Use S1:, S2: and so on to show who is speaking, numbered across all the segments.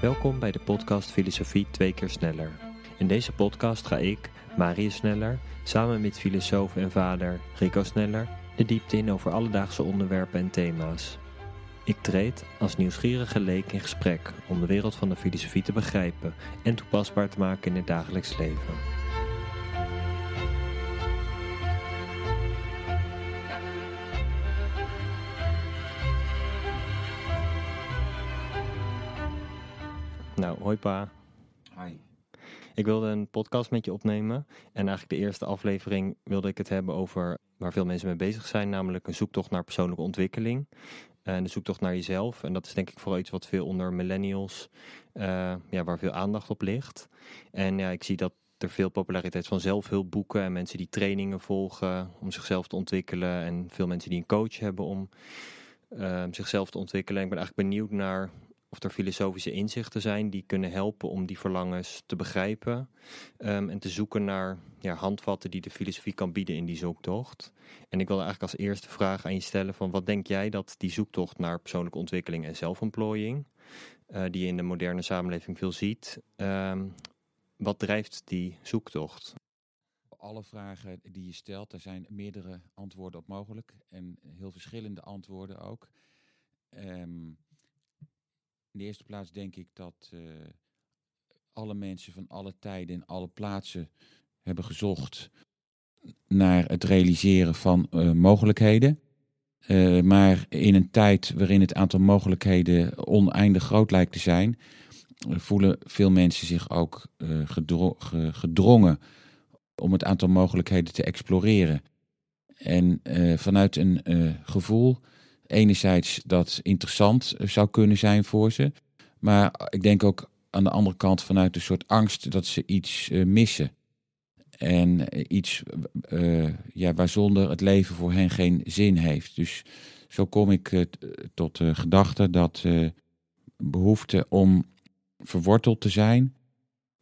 S1: Welkom bij de podcast Filosofie twee keer sneller. In deze podcast ga ik, Marius Sneller, samen met filosoof en vader Rico Sneller de diepte in over alledaagse onderwerpen en thema's. Ik treed als nieuwsgierige leek in gesprek om de wereld van de filosofie te begrijpen en toepasbaar te maken in het dagelijks leven. Hoi pa.
S2: Hi.
S1: Ik wilde een podcast met je opnemen. En eigenlijk de eerste aflevering wilde ik het hebben over waar veel mensen mee bezig zijn. Namelijk een zoektocht naar persoonlijke ontwikkeling. En de zoektocht naar jezelf. En dat is denk ik vooral iets wat veel onder millennials, eh, ja, waar veel aandacht op ligt. En ja, ik zie dat er veel populariteit van zelfhulpboeken en mensen die trainingen volgen om zichzelf te ontwikkelen. En veel mensen die een coach hebben om eh, zichzelf te ontwikkelen. Ik ben eigenlijk benieuwd naar of er filosofische inzichten zijn die kunnen helpen om die verlangens te begrijpen ehm, en te zoeken naar ja, handvatten die de filosofie kan bieden in die zoektocht. En ik wil eigenlijk als eerste vraag aan je stellen van wat denk jij dat die zoektocht naar persoonlijke ontwikkeling en zelfontplooiing, uh, die je in de moderne samenleving veel ziet, ehm, wat drijft die zoektocht?
S2: Alle vragen die je stelt, daar zijn meerdere antwoorden op mogelijk en heel verschillende antwoorden ook. Um, in de eerste plaats denk ik dat uh, alle mensen van alle tijden en alle plaatsen hebben gezocht naar het realiseren van uh, mogelijkheden. Uh, maar in een tijd waarin het aantal mogelijkheden oneindig groot lijkt te zijn, voelen veel mensen zich ook gedro gedrongen om het aantal mogelijkheden te exploreren. En vanuit een gevoel enerzijds dat interessant zou kunnen zijn voor ze. Maar ik denk ook aan de andere kant vanuit een soort angst dat ze iets uh, missen. En iets uh, ja, waarzonder het leven voor hen geen zin heeft. Dus zo kom ik tot de gedachte dat behoefte om verworteld te zijn.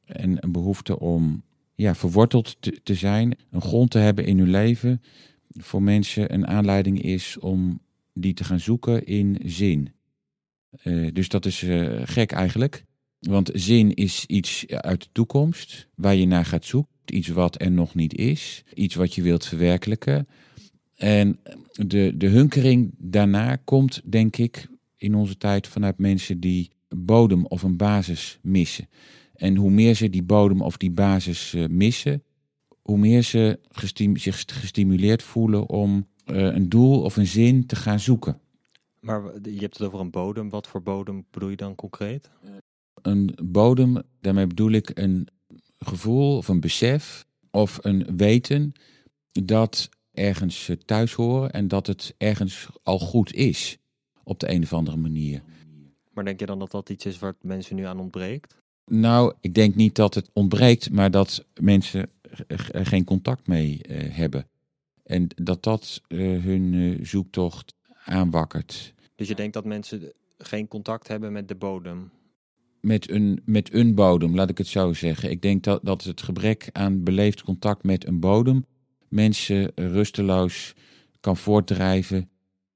S2: En een behoefte om ja, verworteld te, te zijn, een grond te hebben in hun leven, voor mensen een aanleiding is om die te gaan zoeken in zin. Uh, dus dat is uh, gek eigenlijk. Want zin is iets uit de toekomst waar je naar gaat zoeken. Iets wat er nog niet is. Iets wat je wilt verwerkelijken. En de, de hunkering daarna komt, denk ik, in onze tijd vanuit mensen die bodem of een basis missen. En hoe meer ze die bodem of die basis uh, missen, hoe meer ze zich gestimuleerd voelen om een doel of een zin te gaan zoeken.
S1: Maar je hebt het over een bodem. Wat voor bodem bedoel je dan concreet?
S2: Een bodem, daarmee bedoel ik een gevoel of een besef of een weten dat ergens thuis horen en dat het ergens al goed is op de een of andere manier.
S1: Maar denk je dan dat dat iets is waar mensen nu aan ontbreekt?
S2: Nou, ik denk niet dat het ontbreekt, maar dat mensen er geen contact mee uh, hebben. En dat dat uh, hun uh, zoektocht aanwakkert.
S1: Dus je denkt dat mensen geen contact hebben met de bodem?
S2: Met een, met een bodem, laat ik het zo zeggen. Ik denk dat, dat het gebrek aan beleefd contact met een bodem mensen rusteloos kan voortdrijven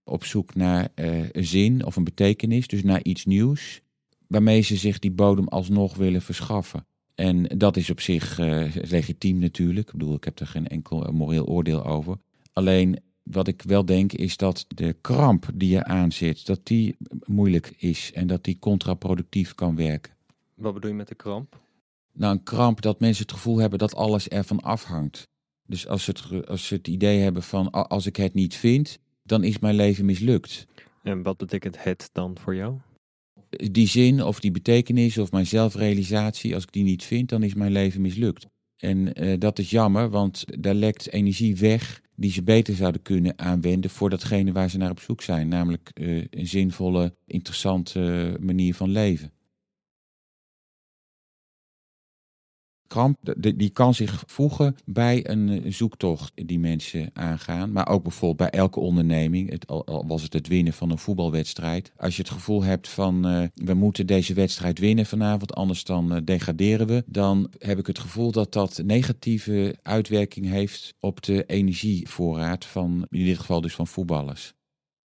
S2: op zoek naar uh, een zin of een betekenis, dus naar iets nieuws, waarmee ze zich die bodem alsnog willen verschaffen. En dat is op zich uh, legitiem natuurlijk. Ik bedoel, ik heb er geen enkel moreel oordeel over. Alleen wat ik wel denk is dat de kramp die je aanzit, dat die moeilijk is en dat die contraproductief kan werken.
S1: Wat bedoel je met de kramp?
S2: Nou, een kramp dat mensen het gevoel hebben dat alles ervan afhangt. Dus als ze het, als ze het idee hebben van als ik het niet vind, dan is mijn leven mislukt.
S1: En wat betekent het dan voor jou?
S2: Die zin of die betekenis of mijn zelfrealisatie, als ik die niet vind, dan is mijn leven mislukt. En uh, dat is jammer, want daar lekt energie weg die ze beter zouden kunnen aanwenden voor datgene waar ze naar op zoek zijn. Namelijk uh, een zinvolle, interessante manier van leven. Die kan zich voegen bij een zoektocht die mensen aangaan. Maar ook bijvoorbeeld bij elke onderneming, het, al was het het winnen van een voetbalwedstrijd. Als je het gevoel hebt van uh, we moeten deze wedstrijd winnen vanavond, anders dan uh, degraderen we. Dan heb ik het gevoel dat dat negatieve uitwerking heeft op de energievoorraad van, in dit geval dus van voetballers.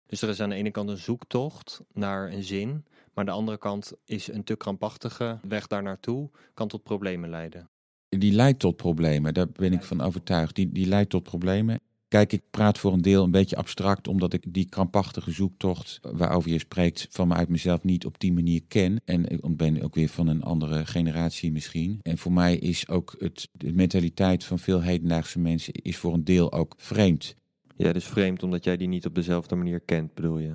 S1: Dus er is aan de ene kant een zoektocht naar een zin, maar de andere kant is een te krampachtige weg daar naartoe kan tot problemen leiden.
S2: Die leidt tot problemen, daar ben ik van overtuigd. Die, die leidt tot problemen. Kijk, ik praat voor een deel een beetje abstract, omdat ik die krampachtige zoektocht waarover je spreekt van me uit mezelf niet op die manier ken. En ik ben ook weer van een andere generatie misschien. En voor mij is ook het, de mentaliteit van veel hedendaagse mensen is voor een deel ook vreemd.
S1: Ja, dus vreemd omdat jij die niet op dezelfde manier kent, bedoel je?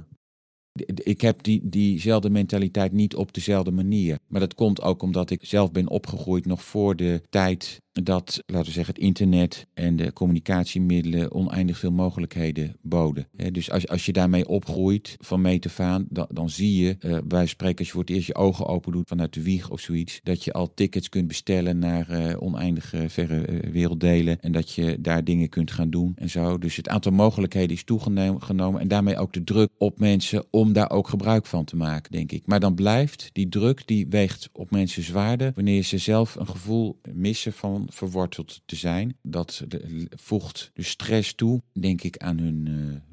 S2: Ik heb die, diezelfde mentaliteit niet op dezelfde manier. Maar dat komt ook omdat ik zelf ben opgegroeid nog voor de tijd dat, laten we zeggen, het internet en de communicatiemiddelen oneindig veel mogelijkheden boden. Dus als, als je daarmee opgroeit van meet af aan, dan, dan zie je, uh, bij spreken als je voor het eerst je ogen open doet vanuit de wieg of zoiets, dat je al tickets kunt bestellen naar uh, oneindige verre uh, werelddelen en dat je daar dingen kunt gaan doen en zo. Dus het aantal mogelijkheden is toegenomen en daarmee ook de druk op mensen om daar ook gebruik van te maken, denk ik. Maar dan blijft die druk, die weegt op mensen zwaarder wanneer ze zelf een gevoel missen van verworteld te zijn. Dat voegt de stress toe, denk ik, aan hun,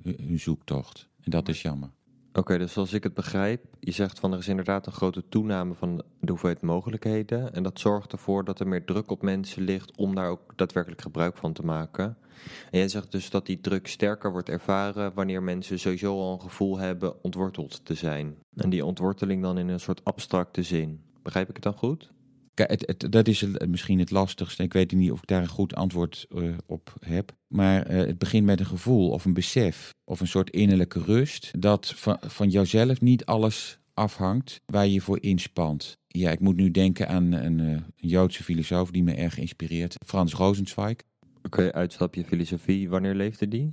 S2: uh, hun zoektocht. En dat is jammer.
S1: Oké, dus zoals ik het begrijp, je zegt van er is inderdaad een grote toename van de hoeveelheid mogelijkheden. En dat zorgt ervoor dat er meer druk op mensen ligt om daar ook daadwerkelijk gebruik van te maken. En jij zegt dus dat die druk sterker wordt ervaren wanneer mensen sowieso al een gevoel hebben ontworteld te zijn. En die ontworteling dan in een soort abstracte zin. Begrijp ik het dan goed?
S2: Dat is misschien het lastigste. Ik weet niet of ik daar een goed antwoord uh, op heb. Maar uh, het begint met een gevoel of een besef of een soort innerlijke rust. Dat van, van jouzelf niet alles afhangt waar je voor inspant. Ja, ik moet nu denken aan een, een Joodse filosoof die me erg inspireert. Frans Rosenzweig.
S1: Oké, okay, uitstapje filosofie. Wanneer leefde die?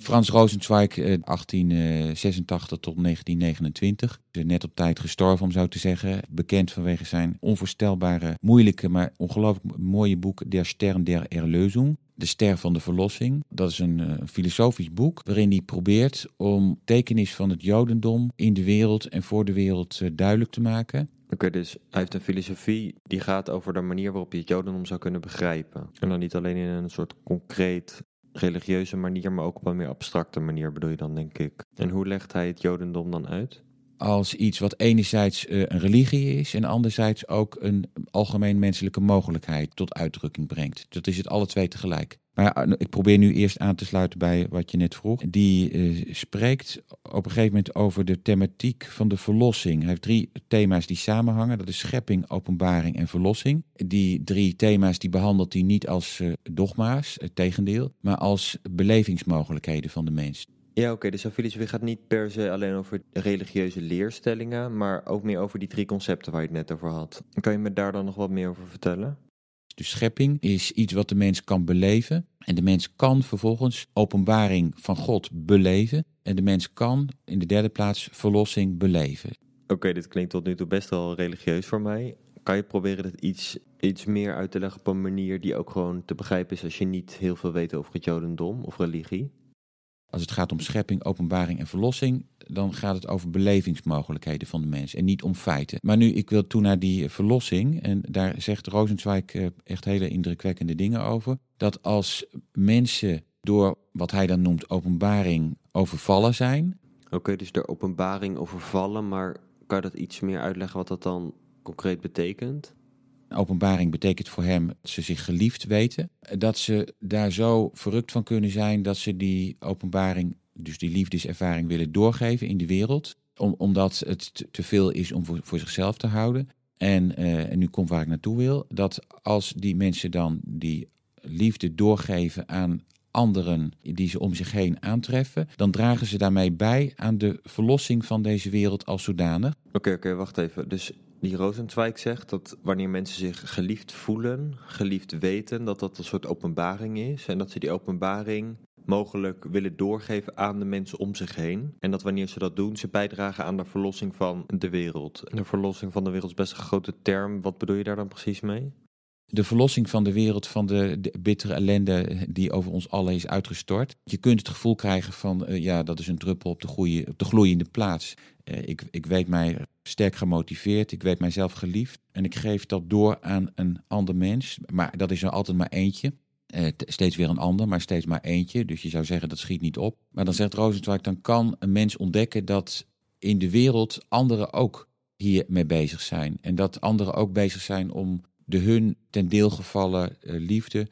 S2: Frans Rosenzweig, 1886 eh, tot 1929. Net op tijd gestorven, om zo te zeggen. Bekend vanwege zijn onvoorstelbare, moeilijke, maar ongelooflijk mooie boek Der Stern der Erlösung. De Ster van de Verlossing. Dat is een uh, filosofisch boek waarin hij probeert om tekenis van het Jodendom in de wereld en voor de wereld duidelijk te maken.
S1: Oké, dus hij heeft een filosofie die gaat over de manier waarop je het Jodendom zou kunnen begrijpen. En dan niet alleen in een soort concreet religieuze manier, maar ook op een meer abstracte manier bedoel je dan, denk ik. En hoe legt hij het Jodendom dan uit?
S2: Als iets wat enerzijds uh, een religie is en anderzijds ook een algemeen menselijke mogelijkheid tot uitdrukking brengt. Dat is het alle twee tegelijk. Maar eh, ik probeer nu eerst aan te sluiten bij wat je net vroeg. Die uh, spreekt op een gegeven moment over de thematiek van de verlossing. Hij heeft drie thema's die samenhangen. Dat is schepping, openbaring en verlossing. Die drie thema's die behandelt hij niet als uh, dogma's, het tegendeel, maar als belevingsmogelijkheden van de mens.
S1: Ja, oké. Dus filosofie gaat niet per se alleen over religieuze leerstellingen, maar ook meer over die drie concepten waar je het net over had. Kan je me daar dan nog wat meer over vertellen?
S2: De schepping is iets wat de mens kan beleven. En de mens kan vervolgens openbaring van God beleven. En de mens kan in de derde plaats verlossing beleven.
S1: Oké, dit klinkt tot nu toe best wel religieus voor mij. Kan je proberen het iets, iets meer uit te leggen op een manier die ook gewoon te begrijpen is als je niet heel veel weet over het Jodendom of religie?
S2: Als het gaat om schepping, openbaring en verlossing, dan gaat het over belevingsmogelijkheden van de mens en niet om feiten. Maar nu, ik wil toe naar die verlossing. En daar zegt Rosenzweig eh, echt hele indrukwekkende dingen over. Dat als mensen door wat hij dan noemt openbaring overvallen zijn.
S1: Oké, dus door openbaring overvallen, maar kan je dat iets meer uitleggen wat dat dan concreet betekent?
S2: Openbaring betekent voor hem dat ze zich geliefd weten. Dat ze daar zo verrukt van kunnen zijn dat ze die openbaring, dus die liefdeservaring willen doorgeven in de wereld. Om, omdat het te veel is om voor, zichzelf te houden. En, uh, en nu komt waar ik naartoe wil. Dat als die mensen dan die liefde doorgeven aan anderen die ze om zich heen aantreffen, dan dragen ze daarmee bij aan de verlossing van deze wereld als zodanig.
S1: Oké, oké, wacht even. Dus die Rosenzweig zegt dat wanneer mensen zich geliefd voelen, geliefd weten, dat dat een soort openbaring is. En dat ze die openbaring mogelijk willen doorgeven aan de mensen om zich heen. En dat wanneer ze dat doen, ze bijdragen aan de verlossing van de wereld. De verlossing van de wereld is best een grote term. Wat bedoel je daar dan precies mee?
S2: de verlossing van de wereld van de, bittere ellende die over ons allen is uitgestort. Je kunt het gevoel krijgen van, uh, ja, dat is een druppel op de, goeie, op de gloeiende plaats. Uh, ik, ik weet mij sterk gemotiveerd, ik weet mijzelf geliefd en ik geef dat door aan een ander mens. Maar dat is er altijd maar eentje. Eh, steeds weer een ander, maar steeds maar eentje. Dus je zou zeggen dat schiet niet op. Maar dan zegt Rosenzweig, dan kan een mens ontdekken dat in de wereld anderen ook hiermee bezig zijn. En dat anderen ook bezig zijn om de hun ten deel gevallen eh, liefde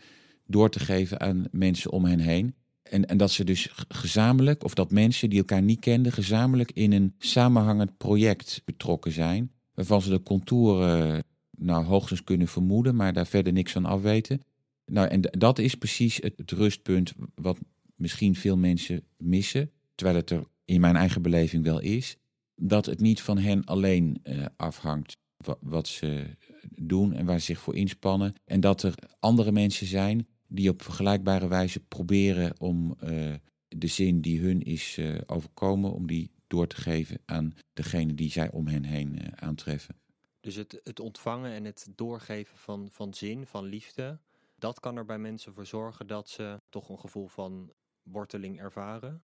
S2: door te geven aan mensen om hen heen. En, en dat ze dus gezamenlijk, of dat mensen die elkaar niet kenden, gezamenlijk in een samenhangend project betrokken zijn. Waarvan ze de contouren nou hoogstens kunnen vermoeden, maar daar verder niks van afweten. Nou, en dat is precies het, rustpunt wat misschien veel mensen missen, terwijl het er in mijn eigen beleving wel is, dat het niet van hen alleen uh, afhangt wat, ze doen en waar ze zich voor inspannen. En dat er andere mensen zijn die op vergelijkbare wijze proberen om uh, de zin die hun is uh, overkomen, om die door te geven aan degene die zij om hen heen aantreffen.
S1: Dus het, het ontvangen en het doorgeven van, van zin, van liefde, dat kan er bij mensen voor zorgen dat ze toch een gevoel van worteling ervaren.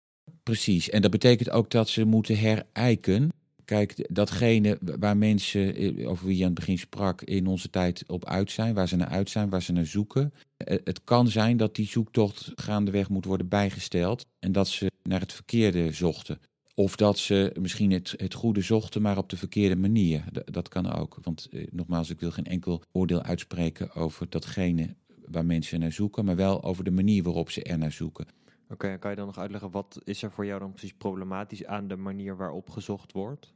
S2: Precies, en dat betekent ook dat ze moeten herijken. Kijk, datgene waar mensen, eh, over wie je aan het begin sprak, in onze tijd op uit zijn, waar ze naar uit zijn, waar ze naar zoeken. Eh, het kan zijn dat die zoektocht gaandeweg moet worden bijgesteld en dat ze naar het verkeerde zochten. Of dat ze misschien het, het goede zochten, maar op de verkeerde manier. dat kan ook. Want eh, nogmaals, ik wil geen enkel oordeel uitspreken over datgene waar mensen naar zoeken, maar wel over de manier waarop ze er naar zoeken.
S1: Oké, kan je dan nog uitleggen wat is er voor jou dan precies problematisch aan de manier waarop gezocht wordt?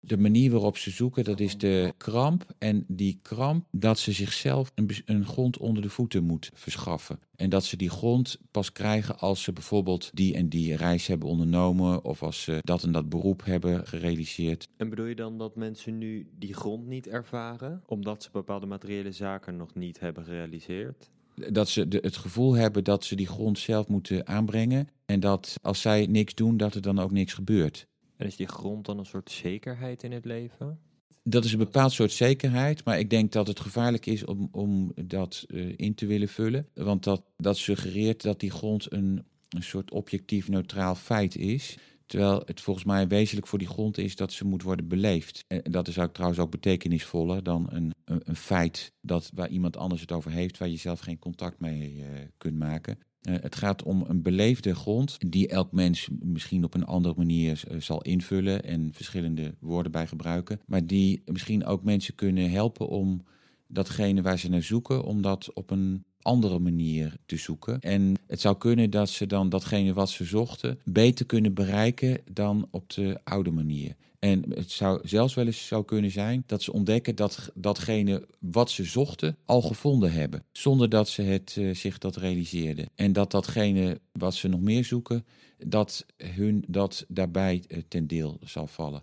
S2: De manier waarop ze zoeken, dat is de kramp. En die kramp, dat ze zichzelf een, een, grond onder de voeten moet verschaffen. En dat ze die grond pas krijgen als ze bijvoorbeeld die en die reis hebben ondernomen. Of als ze dat en dat beroep hebben gerealiseerd.
S1: En bedoel je dan dat mensen nu die grond niet ervaren, omdat ze bepaalde materiële zaken nog niet hebben gerealiseerd?
S2: dat ze de, het gevoel hebben dat ze die grond zelf moeten aanbrengen. En dat als zij niks doen, dat er dan ook niks gebeurt.
S1: En is die grond dan een soort zekerheid in het leven?
S2: Dat is een bepaald soort zekerheid, maar ik denk dat het gevaarlijk is om, om dat uh, in te willen vullen. Want dat, dat suggereert dat die grond een, een soort objectief neutraal feit is. Terwijl het volgens mij wezenlijk voor die grond is dat ze moet worden beleefd. En dat is ook trouwens ook betekenisvoller dan een, een, feit dat, waar iemand anders het over heeft, waar je zelf geen contact mee uh, kunt maken. Uh, het gaat om een beleefde grond die elk mens misschien op een andere manier uh, zal invullen en verschillende woorden bij gebruiken. Maar die misschien ook mensen kunnen helpen om datgene waar ze naar zoeken, om dat op een andere manier te zoeken. En het zou kunnen dat ze dan datgene wat ze zochten beter kunnen bereiken dan op de oude manier. En het zou zelfs wel eens zou kunnen zijn dat ze ontdekken dat datgene wat ze zochten al gevonden hebben, zonder dat ze het, uh, zich dat realiseerden. En dat datgene wat ze nog meer zoeken, dat hun dat daarbij uh, ten deel zal vallen.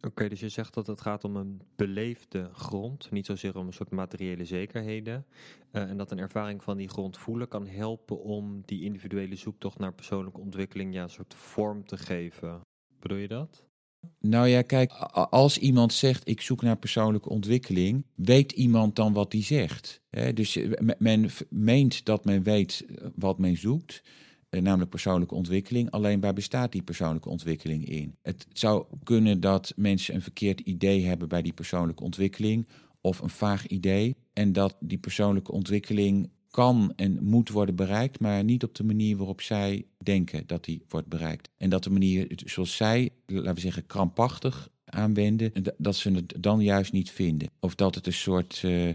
S1: Oké, dus je zegt dat het gaat om een beleefde grond, niet zozeer om een soort materiële zekerheden. Uh, en dat een ervaring van die grond voelen kan helpen om die individuele zoektocht naar persoonlijke ontwikkeling ja, een soort vorm te geven. Bedoel je dat?
S2: Nou ja, kijk, als iemand zegt ik zoek naar persoonlijke ontwikkeling, weet iemand dan wat hij zegt. Dus eh, men meent dat men weet eh, wat men zoekt. Eh, namelijk persoonlijke ontwikkeling. Alleen waar bestaat die persoonlijke ontwikkeling in? Het zou kunnen dat mensen een verkeerd idee hebben bij die persoonlijke ontwikkeling of een vaag idee en dat die persoonlijke ontwikkeling kan en moet worden bereikt, maar niet op de manier waarop zij denken dat die wordt bereikt. En dat de manier zoals zij, laten we zeggen, krampachtig aanwenden, dat ze het dan juist niet vinden. Of dat het een soort uh,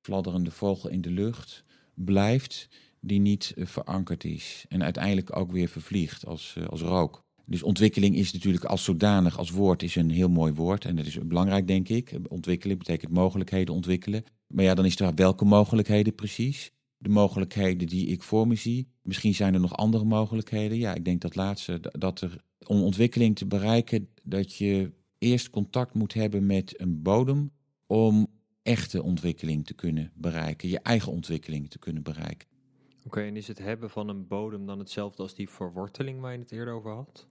S2: fladderende vogel in de lucht blijft die niet eh, verankerd is. En uiteindelijk ook weer vervliegt als, uh, als rook. Dus ontwikkeling is natuurlijk als zodanig, als woord, is een heel mooi woord. En dat is belangrijk, denk ik. Ontwikkelen betekent mogelijkheden ontwikkelen. Maar ja, dan is er welke mogelijkheden precies? De mogelijkheden die ik voor me zie. Misschien zijn er nog andere mogelijkheden. Ja, ik denk dat laatste, dat er om ontwikkeling te bereiken, dat je eerst contact moet hebben met een bodem om echte ontwikkeling te kunnen bereiken, je eigen ontwikkeling te kunnen bereiken.
S1: Oké, en is het hebben van een bodem dan hetzelfde als die verworteling waar je het eerder over had?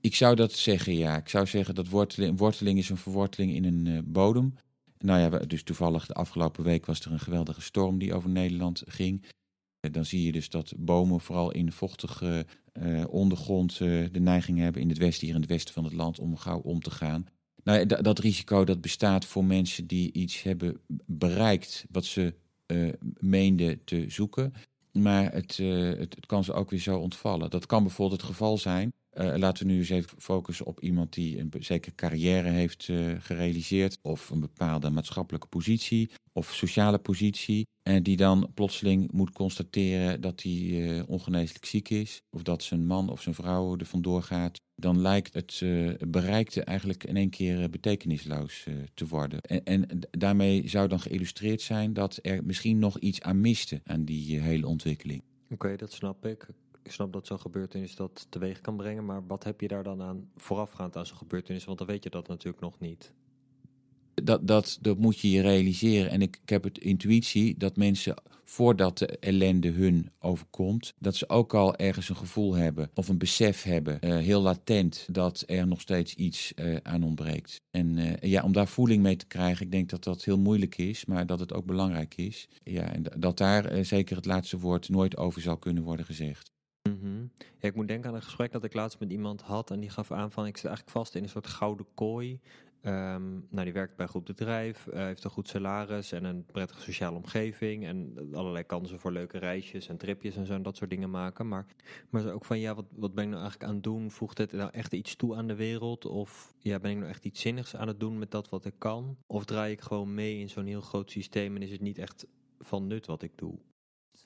S2: Ik zou dat zeggen, ja. Ik zou zeggen dat worteling, worteling is een verworteling in een uh, bodem. Nou ja, dus toevallig de afgelopen week was er een geweldige storm die over Nederland ging. Uh, dan zie je dus dat bomen vooral in vochtige uh, ondergrond de neiging hebben in het westen, hier in het westen van het land, om gauw om te gaan. Nou, dat risico dat bestaat voor mensen die iets hebben bereikt wat ze meenden te zoeken. Maar het, het, het, kan ze ook weer zo ontvallen. Dat kan bijvoorbeeld het geval zijn uh, laten we nu eens even focussen op iemand die een zekere carrière heeft uh, gerealiseerd, of een bepaalde maatschappelijke positie of sociale positie, en die dan plotseling moet constateren dat hij uh, ongeneeslijk ziek is, of dat zijn man of zijn vrouw er vandoor gaat. Dan lijkt het bereikte eigenlijk in één keer betekenisloos te worden. En, en, daarmee zou dan geïllustreerd zijn dat er misschien nog iets aan miste aan die hele ontwikkeling.
S1: Oké, dat snap ik ik snap dat zo'n gebeurtenis dat teweeg kan brengen, maar wat heb je daar dan aan voorafgaand aan zo'n gebeurtenis? Want dan weet je dat natuurlijk nog niet.
S2: Dat, dat, dat moet je je realiseren. En ik, heb het intuïtie dat mensen, voordat de ellende hun overkomt, dat ze ook al ergens een gevoel hebben of een besef hebben, uh, heel latent, dat er nog steeds iets uh, aan ontbreekt. En uh, ja, om daar voeling mee te krijgen, ik denk dat dat heel moeilijk is, maar dat het ook belangrijk is. Ja, en dat daar zeker het laatste woord nooit over zal kunnen worden gezegd.
S1: Mhm. Ja, ik moet denken aan een gesprek dat ik laatst met iemand had en die gaf aan van ik zit eigenlijk vast in een soort gouden kooi. Um, nou, die werkt bij een goed bedrijf, uh, heeft een goed salaris en een prettige sociale omgeving en allerlei kansen voor leuke reisjes en tripjes en zo en dat soort dingen maken. Maar, maar ook van ja, wat, wat ben ik nou eigenlijk aan het doen? Voegt het nou echt iets toe aan de wereld? Of ja, ben ik nou echt iets zinnigs aan het doen met dat wat ik kan? Of draai ik gewoon mee in zo'n heel groot systeem en is het niet echt van nut wat ik doe?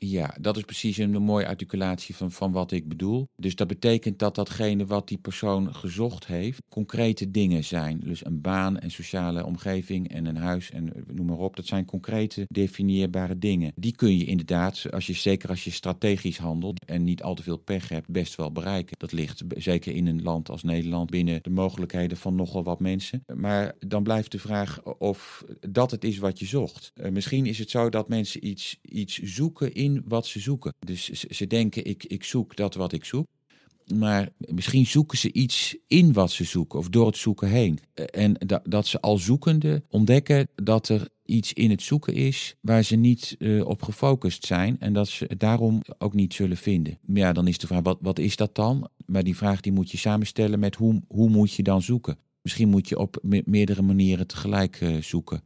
S2: Ja, dat is precies een mooie articulatie van, van wat ik bedoel. Dus dat betekent dat datgene wat die persoon gezocht heeft, concrete dingen zijn. Dus een baan en sociale omgeving en een huis en noem maar op. Dat zijn concrete, definieerbare dingen. Die kun je inderdaad, als je, zeker als je strategisch handelt en niet al te veel pech hebt, best wel bereiken. Dat ligt zeker in een land als Nederland binnen de mogelijkheden van nogal wat mensen. Maar dan blijft de vraag of dat het is wat je zocht. Uh, misschien is het zo dat mensen iets, iets zoeken in wat ze zoeken. Dus ze denken, ik, ik zoek dat wat ik zoek. Maar misschien zoeken ze iets in wat ze zoeken of door het zoeken heen. En dat, dat ze al zoekende ontdekken dat er iets in het zoeken is waar ze niet uh, op gefocust zijn en dat ze het daarom ook niet zullen vinden. Ja, dan is de vraag, wat, wat is dat dan? Maar die vraag die moet je samenstellen met hoe, hoe moet je dan zoeken? Misschien moet je op meerdere manieren tegelijk uh, zoeken.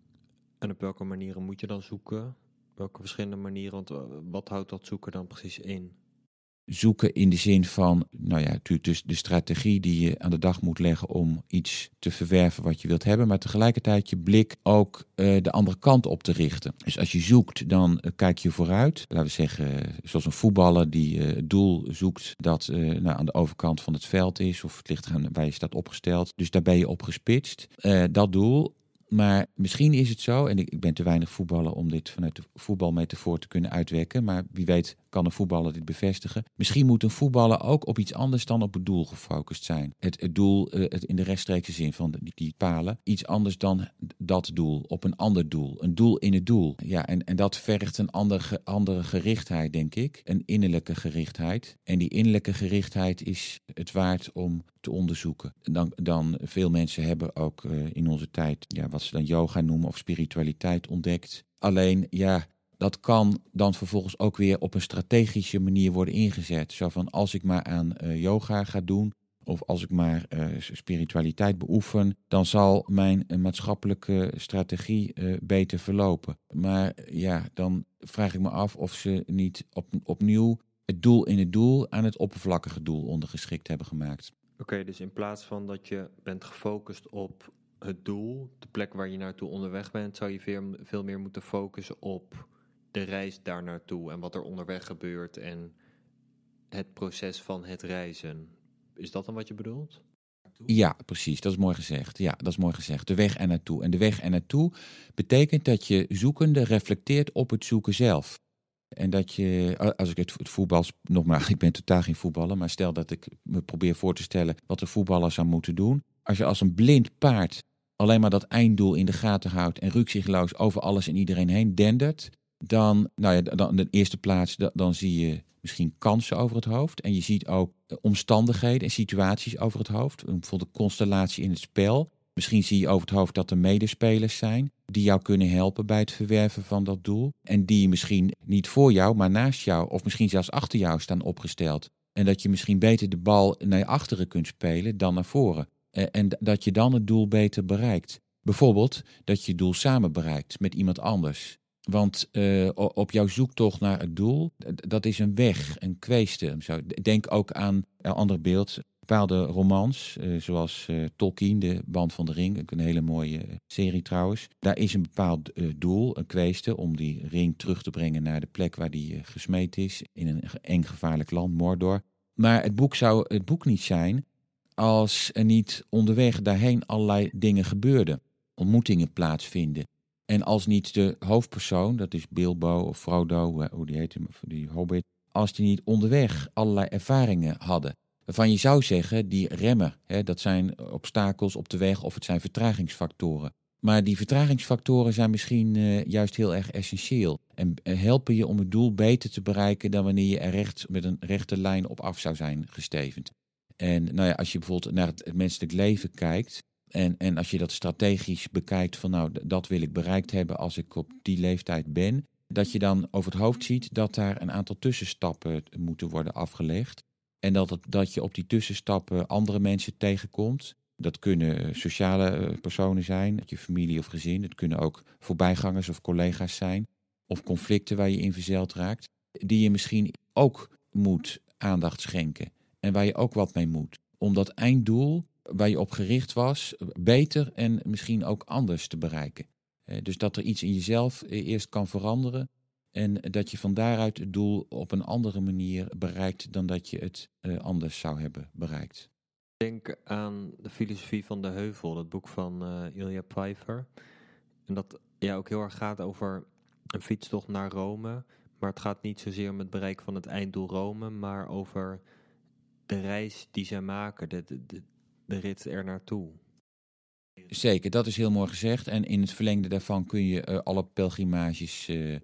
S1: En op welke manieren moet je dan zoeken? Welke verschillende manieren? Want eh, wat houdt dat zoeken dan precies in?
S2: Zoeken in de zin van, nou ja, natuurlijk dus de strategie die je aan de dag moet leggen om iets te verwerven wat je wilt hebben, maar tegelijkertijd je blik ook uh, de andere kant op te richten. Dus als je zoekt, dan uh, kijk je vooruit. Laten we zeggen, zoals een voetballer die het doel zoekt dat nou, aan de overkant van het veld is, of het ligt aan waar je staat opgesteld. Dus daar ben je op gespitst. dat doel. Maar misschien is het zo, en ik, ben te weinig voetballer om dit vanuit de voetbalmetafoor te kunnen uitwekken, maar wie weet kan een voetballer dit bevestigen. Misschien moet een voetballer ook op iets anders dan op het doel gefocust zijn. Het, het doel uh, het in de rechtstreekse zin van die, palen, iets anders dan dat doel, op een ander doel. Een doel in het doel. Ja, en, en dat vergt een andere, andere gerichtheid, denk ik. Een innerlijke gerichtheid. En die innerlijke gerichtheid is het waard om te onderzoeken. Dan, dan veel mensen hebben ook uh, in onze tijd ja, wat ze dan yoga noemen of spiritualiteit ontdekt. Alleen ja, dat kan dan vervolgens ook weer op een strategische manier worden ingezet. Zo van als ik maar aan uh, yoga ga doen, of als ik maar uh, spiritualiteit beoefen, dan zal mijn uh, maatschappelijke strategie beter verlopen. Maar ja, dan vraag ik me af of ze niet op, opnieuw het doel in het doel aan het oppervlakkige doel ondergeschikt hebben gemaakt.
S1: Oké, dus in plaats van dat je bent gefocust op het doel, de plek waar je naartoe onderweg bent, zou je veel meer moeten focussen op de reis daar naartoe en wat er onderweg gebeurt en het proces van het reizen. Is dat dan wat je bedoelt?
S2: Ja, precies. Dat is mooi gezegd. Ja, dat is mooi gezegd. De weg er naartoe. En de weg er naartoe betekent dat je zoekende reflecteert op het zoeken zelf. En dat je, als ik het, voetbal, nogmaals, ik ben totaal geen voetballer, maar stel dat ik me probeer voor te stellen wat de voetballer zou moeten doen. Als je als een blind paard alleen maar dat einddoel in de gaten houdt en rukzichtloos over alles en iedereen heen dendert, dan, nou ja, dan in de eerste plaats, dan, zie je misschien kansen over het hoofd. En je ziet ook eh, omstandigheden en situaties over het hoofd. Bijvoorbeeld de constellatie in het spel. Misschien zie je over het hoofd dat er medespelers zijn die jou kunnen helpen bij het verwerven van dat doel. En die misschien niet voor jou, maar naast jou, of misschien zelfs achter jou staan opgesteld. En dat je misschien beter de bal naar achteren kunt spelen dan naar voren. Eh, en dat je dan het doel beter bereikt. Bijvoorbeeld dat je het doel samen bereikt met iemand anders. Want uh, op jouw zoektocht naar het doel, dat is een weg, een kweeste. Denk ook aan een ander beeld bepaalde romans, uh, zoals uh, Tolkien, de Band van de Ring, een hele mooie serie trouwens. Daar is een bepaald doel, een kweeste, om die ring terug te brengen naar de plek waar die gesmeed is, in een eng gevaarlijk land, Mordor. Maar het boek zou het boek niet zijn als er niet onderweg daarheen allerlei dingen gebeurden, ontmoetingen plaatsvinden. En als niet de hoofdpersoon, dat is Bilbo of Frodo, hoe die heet, die Hobbit, als die niet onderweg allerlei ervaringen hadden waarvan je zou zeggen, die remmen, hè, dat zijn obstakels op de weg of het zijn vertragingsfactoren. Maar die vertragingsfactoren zijn misschien uh, juist heel erg essentieel en helpen je om het doel beter te bereiken dan wanneer je er recht met een rechte lijn op af zou zijn gestevend. En nou ja, als je bijvoorbeeld naar het menselijk leven kijkt, en, en als je dat strategisch bekijkt van nou, dat wil ik bereikt hebben als ik op die leeftijd ben, dat je dan over het hoofd ziet dat daar een aantal tussenstappen moeten worden afgelegd. En dat, dat je op die tussenstappen andere mensen tegenkomt. Dat kunnen sociale eh, personen zijn, je familie of gezin. Het kunnen ook voorbijgangers of collega's zijn. Of conflicten waar je in verzeild raakt. Die je misschien ook moet aandacht schenken. En waar je ook wat mee moet. Om dat einddoel waar je op gericht was, beter en misschien ook anders te bereiken. Eh, dus dat er iets in jezelf eh, eerst kan veranderen en dat je van daaruit het doel op een andere manier bereikt dan dat je het uh, anders zou hebben bereikt.
S1: Denk aan de filosofie van de heuvel, dat boek van uh, Ilja Pfeiffer. En dat ja, ook heel erg gaat over een fietstocht naar Rome. Maar het gaat niet zozeer om het bereiken van het einddoel Rome, maar over de reis die zij maken, de, de, rit er naartoe.
S2: Zeker, dat is heel mooi gezegd. En in het verlengde daarvan kun je uh, alle pelgrimages uh,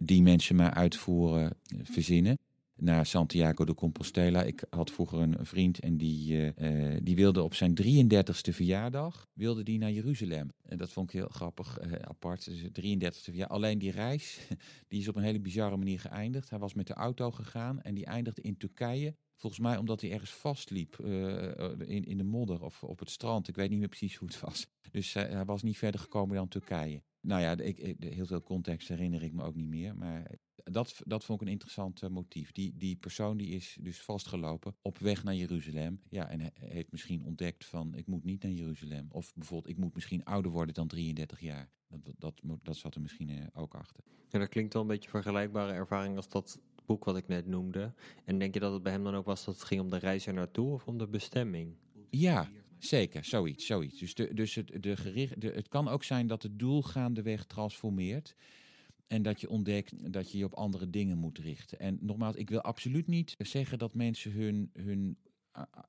S2: die mensen maar uitvoeren uh, verzinnen. Naar Santiago de Compostela. Ik had vroeger een vriend en die, die wilde op zijn 33ste verjaardag wilde die naar Jeruzalem. En dat vond ik heel grappig, apart. Dus 33ste verjaardag. Alleen die reis, die is op een hele bizarre manier geëindigd. Hij was met de auto gegaan en die eindigde in Turkije Volgens mij omdat hij ergens vastliep uh, in, in de modder of op het strand. Ik weet niet meer precies hoe het was. Dus hij was niet verder gekomen dan Turkije. Nou ja, ik, ik, heel veel context herinner ik me ook niet meer. Maar dat, dat vond ik een interessant motief. Die, die persoon die is dus vastgelopen op weg naar Jeruzalem. Ja, en heeft misschien ontdekt van ik moet niet naar Jeruzalem. Of bijvoorbeeld ik moet misschien ouder worden dan 33 jaar. Dat, dat, dat, dat zat er misschien ook achter.
S1: Ja, dat klinkt wel een beetje vergelijkbare ervaring als dat boek wat ik net noemde. En denk je dat het bij hem dan ook was dat het ging om de reis er naartoe of om de bestemming?
S2: Ja, zeker. Zoiets. zoiets. Dus, de, dus het, de gericht, het kan ook zijn dat het doel gaandeweg transformeert. En dat je ontdekt dat je je op andere dingen moet richten. En nogmaals, ik wil absoluut niet zeggen dat mensen hun, hun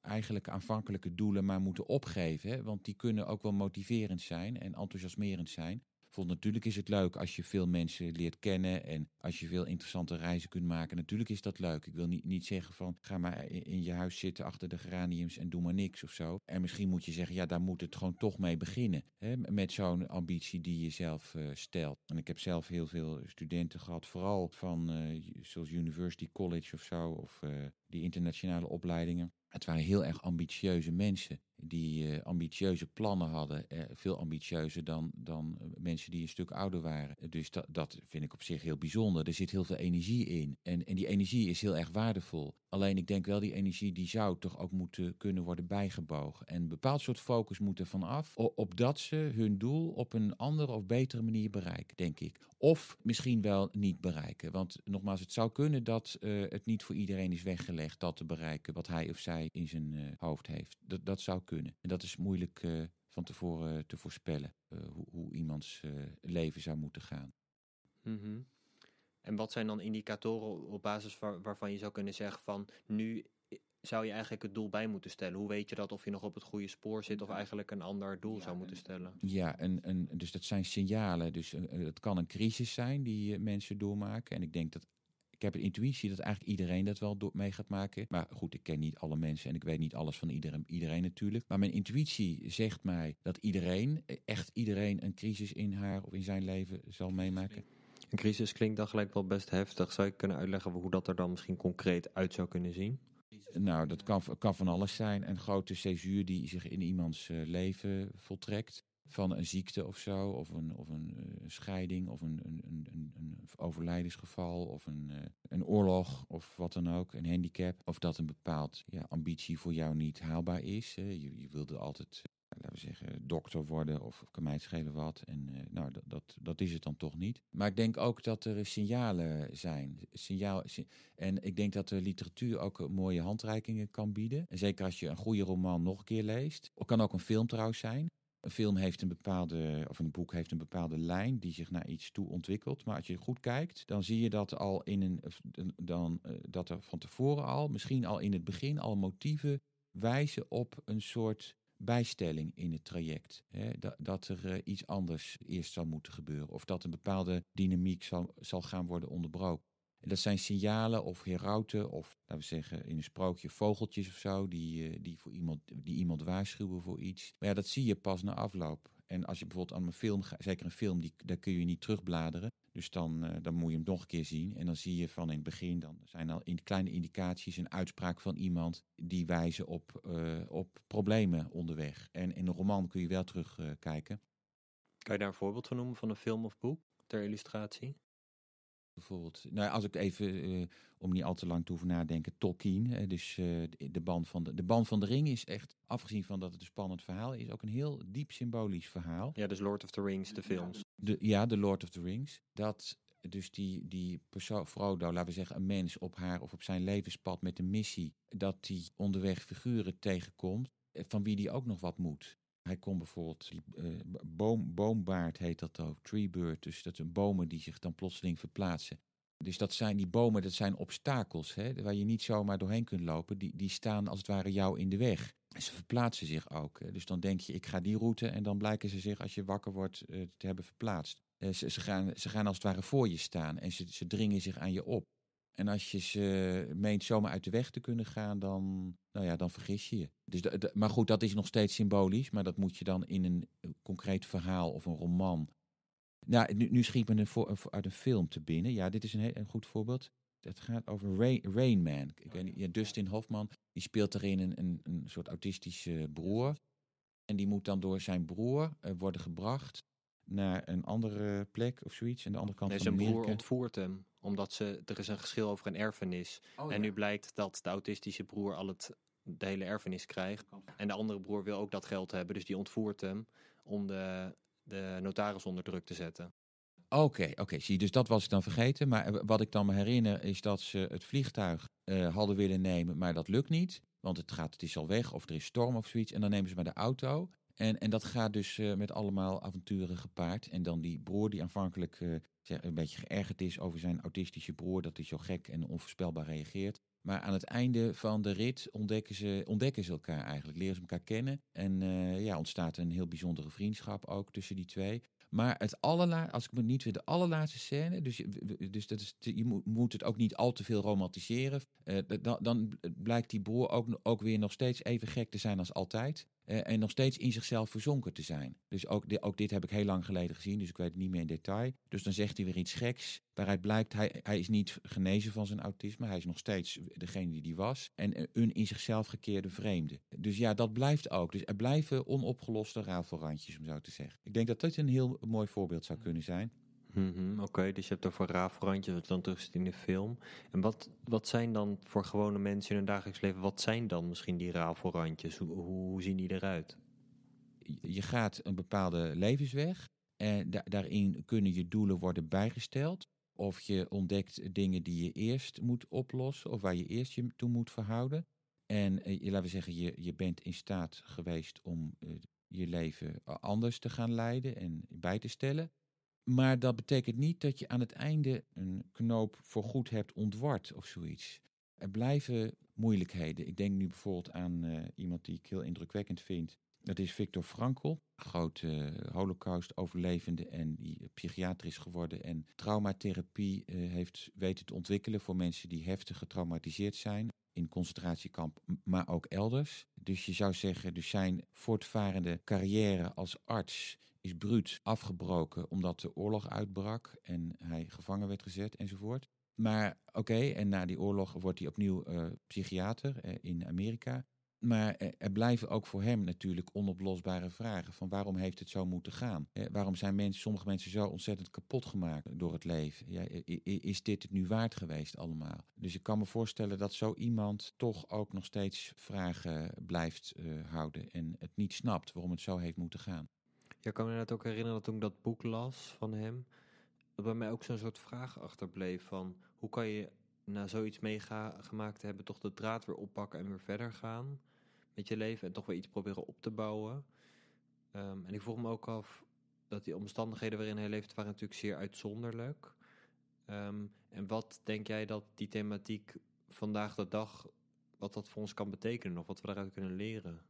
S2: eigenlijk aanvankelijke doelen maar moeten opgeven. Hè? Want die kunnen ook wel motiverend zijn en enthousiasmerend zijn vond natuurlijk is het leuk als je veel mensen leert kennen en als je veel interessante reizen kunt maken. Natuurlijk is dat leuk. Ik wil niet, niet zeggen van ga maar in je huis zitten achter de geraniums en doe maar niks of zo. En misschien moet je zeggen, ja, daar moet het gewoon toch mee beginnen. Hè, met zo'n ambitie die je zelf uh, stelt. En ik heb zelf heel veel studenten gehad, vooral van uh, zoals University College of zo, of uh, die internationale opleidingen. Het waren heel erg ambitieuze mensen die uh, ambitieuze plannen hadden. Uh, veel ambitieuzer dan, dan mensen die een stuk ouder waren. Dus dat, dat vind ik op zich heel bijzonder. Er zit heel veel energie in. En, en die energie is heel erg waardevol. Alleen ik denk wel, die energie die zou toch ook moeten kunnen worden bijgebogen. En een bepaald soort focus moet er vanaf. Op dat ze hun doel op een andere of betere manier bereiken, denk ik. Of misschien wel niet bereiken. Want nogmaals, het zou kunnen dat het niet voor iedereen is weggelegd dat te bereiken wat hij of zij in zijn uh, hoofd heeft. Dat, dat zou kunnen. En dat is moeilijk uh, van tevoren te voorspellen. hoe, hoe iemands leven zou moeten gaan.
S1: Mm -hmm. En wat zijn dan indicatoren op basis waar, waarvan je zou kunnen zeggen van nu zou je eigenlijk het doel bij moeten stellen? Hoe weet je dat of je nog op het goede spoor zit of eigenlijk een ander doel ja, zou moeten stellen?
S2: Ja, en, en, dus dat zijn signalen. Dus uh, het kan een crisis zijn die uh, mensen doormaken. En ik denk dat heb een intuïtie dat eigenlijk iedereen dat wel door, mee gaat maken. Maar goed, ik ken niet alle mensen en ik weet niet alles van iedereen, iedereen natuurlijk. Maar mijn intuïtie zegt mij dat iedereen, echt iedereen, een crisis in haar of in zijn leven zal meemaken.
S1: Een crisis klinkt dan gelijk wel best heftig. Zou je kunnen uitleggen hoe dat er dan misschien concreet uit zou kunnen zien?
S2: Nou, dat kan, kan van alles zijn. Een grote césuur die zich in iemands uh, leven voltrekt. Van een ziekte of zo, of een, of een uh, scheiding, of een, een, een, een, overlijdensgeval, of een, uh, een oorlog, of wat dan ook, een handicap. Of dat een bepaald ja, ambitie voor jou niet haalbaar is. Je, je wilde altijd laten we zeggen, dokter worden of kan mij schelen wat. En nou, dat, dat, dat is het dan toch niet. Maar ik denk ook dat er signalen zijn. Signaal, en ik denk dat de literatuur ook mooie handreikingen kan bieden. En zeker als je een goede roman nog een keer leest. Het kan ook een film trouwens zijn. Een film heeft een bepaalde, of een boek heeft een bepaalde lijn die zich naar iets toe ontwikkelt. Maar als je goed kijkt, dan zie je dat al in een, dan, uh, dat er van tevoren al, misschien al in het begin, al motieven wijzen op een soort bijstelling in het traject. Dat, dat er uh, iets anders eerst zal moeten gebeuren. Of dat een bepaalde dynamiek zal, zal gaan worden onderbroken. Dat zijn signalen of herauten of, laten we zeggen, in een sprookje vogeltjes of zo, die, uh, die, voor iemand, die iemand waarschuwen voor iets. Maar ja, dat zie je pas na afloop. En als je bijvoorbeeld aan een film gaat, zeker een film, die, daar kun je niet terugbladeren. Dus dan, uh, dan moet je hem nog een keer zien. En dan zie je van in het begin, dan zijn al in kleine indicaties een uitspraak van iemand die wijzen op, uh, op problemen onderweg. En in een roman kun je wel terugkijken. Uh,
S1: kan je daar een voorbeeld van noemen van een film of boek ter illustratie?
S2: Bijvoorbeeld, nou, als ik even, uh, om niet al te lang te hoeven nadenken, Tolkien. Uh, dus uh, de, de, band van de, de band van de ring is echt, afgezien van dat het een spannend verhaal is, ook een heel diep symbolisch verhaal.
S1: Ja, dus Lord of the Rings, de films.
S2: De, ja, de Lord of the Rings. Dat dus die, die persoon, Frodo, laten we zeggen, een mens op haar of op zijn levenspad met een missie, dat die onderweg figuren tegenkomt, van wie die ook nog wat moet. Hij kon bijvoorbeeld, uh, boom, boombaard heet dat ook, treebird. Dus dat zijn bomen die zich dan plotseling verplaatsen. Dus dat zijn die bomen, dat zijn obstakels, hè, waar je niet zomaar doorheen kunt lopen. Die, die staan als het ware jou in de weg. Ze verplaatsen zich ook. Hè. Dus dan denk je, ik ga die route en dan blijken ze zich, als je wakker wordt, uh, te hebben verplaatst. Uh, ze, ze, gaan, ze gaan als het ware voor je staan en ze, ze dringen zich aan je op. En als je ze meent zomaar uit de weg te kunnen gaan, dan, nou ja, dan vergis je je. Dus maar goed, dat is nog steeds symbolisch. Maar dat moet je dan in een concreet verhaal of een roman. Nou, nu, nu schiet me een voor, uit een film te binnen. Ja, dit is een, heel, een goed voorbeeld. Het gaat over Rain, Rain Man. Ik weet niet, ja, Dustin Hoffman, die speelt erin een, een, een soort autistische broer. En die moet dan door zijn broer uh, worden gebracht naar een andere plek of zoiets. Aan de andere kant
S1: nee,
S2: van
S1: zijn
S2: Amerika.
S1: broer ontvoert hem, omdat ze, er is een geschil over een erfenis.
S2: Oh,
S1: en
S2: ja.
S1: nu blijkt dat de autistische broer al het, de hele erfenis krijgt. En de andere broer wil ook dat geld hebben, dus die ontvoert hem om de, de notaris onder druk te zetten.
S2: Oké, oké, zie. Dus dat was ik dan vergeten. Maar eh, wat ik dan me herinner is dat ze het vliegtuig uh, hadden willen nemen, maar dat lukt niet. Want het, gaat, het is al weg of er is storm of zoiets. En dan nemen ze maar de auto. En, en dat gaat dus uh, met allemaal avonturen gepaard. En dan die broer die aanvankelijk zeg, een beetje geërgerd is over zijn autistische broer. Dat hij zo gek en onvoorspelbaar reageert. Maar aan het einde van de rit ontdekken ze, ontdekken ze elkaar eigenlijk. Leren ze elkaar kennen. En uh, ja, ontstaat een heel bijzondere vriendschap ook tussen die twee. Maar het allerlaatste, als ik me niet weer de allerlaatste scène, dus, dus dat is, je moet, het ook niet al te veel romantiseren. Dan, dan blijkt die broer ook, ook weer nog steeds even gek te zijn als altijd. Uh, en nog steeds in zichzelf verzonken te zijn. Dus ook, di ook dit heb ik heel lang geleden gezien, dus ik weet het niet meer in detail. Dus dan zegt hij weer iets geks, waaruit blijkt hij, hij is niet genezen van zijn autisme. Hij is nog steeds degene die hij was. En een in zichzelf gekeerde vreemde. Dus ja, dat blijft ook. Dus er blijven onopgeloste rafelrandjes, om zo te zeggen. Ik denk dat dit een heel mooi voorbeeld zou kunnen zijn.
S1: -hmm, Oké, dus je hebt over rafelrandjes, wat dan terug in de film. En wat, wat zijn dan voor gewone mensen in hun dagelijks leven, wat zijn dan misschien die rafelrandjes? Hoe, hoe zien die eruit?
S2: Je gaat een bepaalde levensweg en da daarin kunnen je doelen worden bijgesteld. Of je ontdekt dingen die je eerst moet oplossen of waar je eerst je toe moet verhouden. En eh, laten we zeggen, je, je bent in staat geweest om eh, je leven anders te gaan leiden en bij te stellen. Maar dat betekent niet dat je aan het einde een knoop voor goed hebt ontward of zoiets. Er blijven moeilijkheden. Ik denk nu bijvoorbeeld aan uh, iemand die ik heel indrukwekkend vind. Dat is Victor Frankl, grote uh, holocaust-overlevende en die psychiater is geworden. En traumatherapie uh, heeft weten te ontwikkelen voor mensen die heftig getraumatiseerd zijn. In concentratiekamp, maar ook elders. Dus je zou zeggen, dus zijn voortvarende carrière als arts is bruut afgebroken omdat de oorlog uitbrak en hij gevangen werd gezet enzovoort. Maar oké, en na die oorlog wordt hij opnieuw uh, psychiater uh, in Amerika. Maar er blijven ook voor hem natuurlijk onoplosbare vragen. Van waarom heeft het zo moeten gaan? waarom zijn mensen, sommige mensen zo ontzettend kapot gemaakt door het leven? Is dit het nu waard geweest allemaal? Dus ik kan me voorstellen dat zo iemand toch ook nog steeds vragen blijft houden. En het niet snapt waarom het zo heeft moeten gaan.
S1: Ja, ik kan me net ook herinneren dat toen ik dat boek las van hem. Dat bij mij ook zo'n soort vraag achterbleef van hoe kan je na zoiets meegemaakt hebben toch de draad weer oppakken en weer verder gaan met je leven en toch weer iets proberen op te bouwen. Ehm, en ik vroeg me ook af dat die omstandigheden waarin hij leeft waren natuurlijk zeer uitzonderlijk. Um, en wat denk jij dat die thematiek vandaag de dag, wat dat voor ons kan betekenen of wat we daaruit kunnen leren?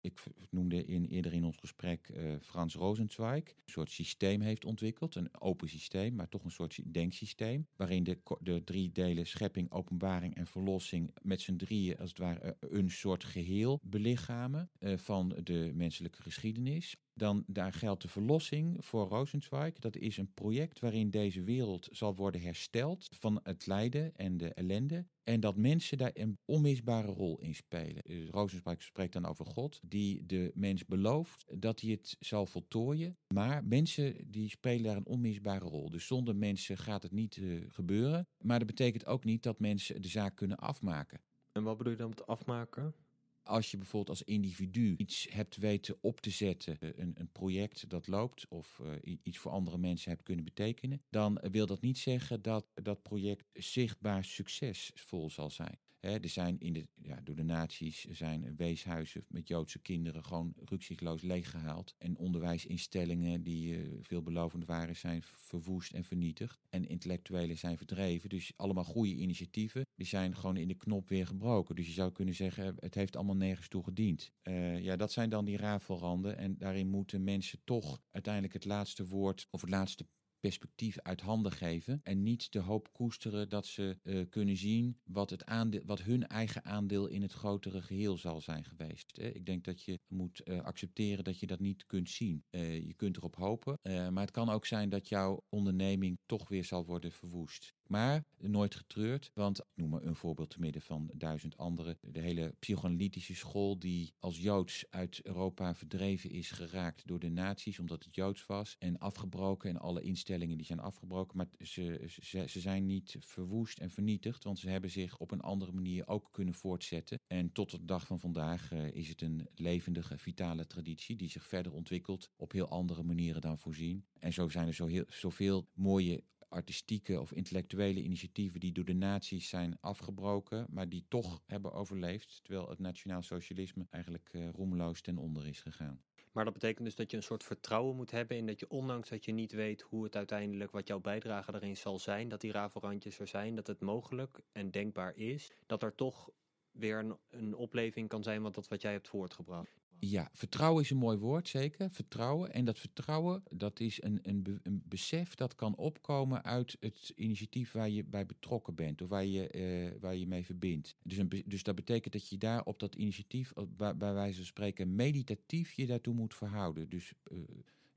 S2: Ik noemde in, eerder in ons gesprek uh, Frans Rosenzweig. Een soort systeem heeft ontwikkeld. Een open systeem, maar toch een soort denksysteem. Waarin de, de drie delen schepping, openbaring en verlossing met z'n drieën als het ware eh, een soort geheel belichamen uh, van de menselijke geschiedenis dan daar geldt de verlossing voor Rosenzweig. Dat is een project waarin deze wereld zal worden hersteld van het lijden en de ellende. En dat mensen daar een onmisbare rol in spelen. Dus Rosenzweig spreekt dan over God, die de mens belooft dat hij het zal voltooien. Maar mensen die spelen daar een onmisbare rol. Dus zonder mensen gaat het niet uh, gebeuren. Maar dat betekent ook niet dat mensen de zaak kunnen afmaken.
S1: En wat bedoel je dan met afmaken?
S2: Als je bijvoorbeeld als individu iets hebt weten op te zetten, eh, een, een project dat loopt of uh, iets voor andere mensen hebt kunnen betekenen, dan wil dat niet zeggen dat dat project zichtbaar succesvol zal zijn er zijn in de, ja, door de nazi's zijn weeshuizen met Joodse kinderen gewoon rukzichtloos leeggehaald. En onderwijsinstellingen die uh, veelbelovend waren zijn verwoest en vernietigd. En intellectuelen zijn verdreven. Dus allemaal goede initiatieven. Die zijn gewoon in de knop weer gebroken. Dus je zou kunnen zeggen, het heeft allemaal nergens toe gediend. Uh, ja, dat zijn dan die rafelranden. En daarin moeten mensen toch uiteindelijk het laatste woord of het laatste perspectief uit handen geven. En niet de hoop koesteren dat ze uh, kunnen zien wat, het aandeel, wat hun eigen aandeel in het grotere geheel zal zijn geweest. Ik denk dat je moet uh, accepteren dat je dat niet kunt zien. Uh, je kunt erop hopen. maar het kan ook zijn dat jouw onderneming toch weer zal worden verwoest. Maar nooit getreurd, want ik noem maar een voorbeeld te midden van duizend andere. De hele psychoanalytische school die als Joods uit Europa verdreven is geraakt door de nazi's omdat het Joods was. En afgebroken en alle instellingen die zijn afgebroken. Maar ze, ze, ze zijn niet verwoest en vernietigd, want ze hebben zich op een andere manier ook kunnen voortzetten. En tot de dag van vandaag uh, is het een levendige, vitale traditie die zich verder ontwikkelt op heel andere manieren dan voorzien. En zo zijn er zo heel, zoveel mooie artistieke of intellectuele initiatieven die door de nazi's zijn afgebroken, maar die toch hebben overleefd, terwijl het nationaal socialisme eigenlijk uh, roemloos ten onder is gegaan.
S1: Maar dat betekent dus dat je een soort vertrouwen moet hebben in dat je, ondanks dat je niet weet hoe het uiteindelijk, wat jouw bijdrage daarin zal zijn, dat die rafelrandjes er zijn, dat het mogelijk en denkbaar is, dat er toch weer een, een opleving kan zijn wat dat wat jij hebt voortgebracht.
S2: Ja, vertrouwen is een mooi woord, zeker. Vertrouwen. En dat vertrouwen, dat is een, een, besef dat kan opkomen uit het initiatief waar je bij betrokken bent. Of waar je, uh, waar je mee verbindt. Dus, een, dus dat betekent dat je daar op dat initiatief, bij, bij wijze van spreken, meditatief je daartoe moet verhouden. Dus uh,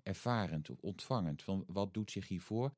S2: ervarend, ontvangend. Van wat doet zich hiervoor?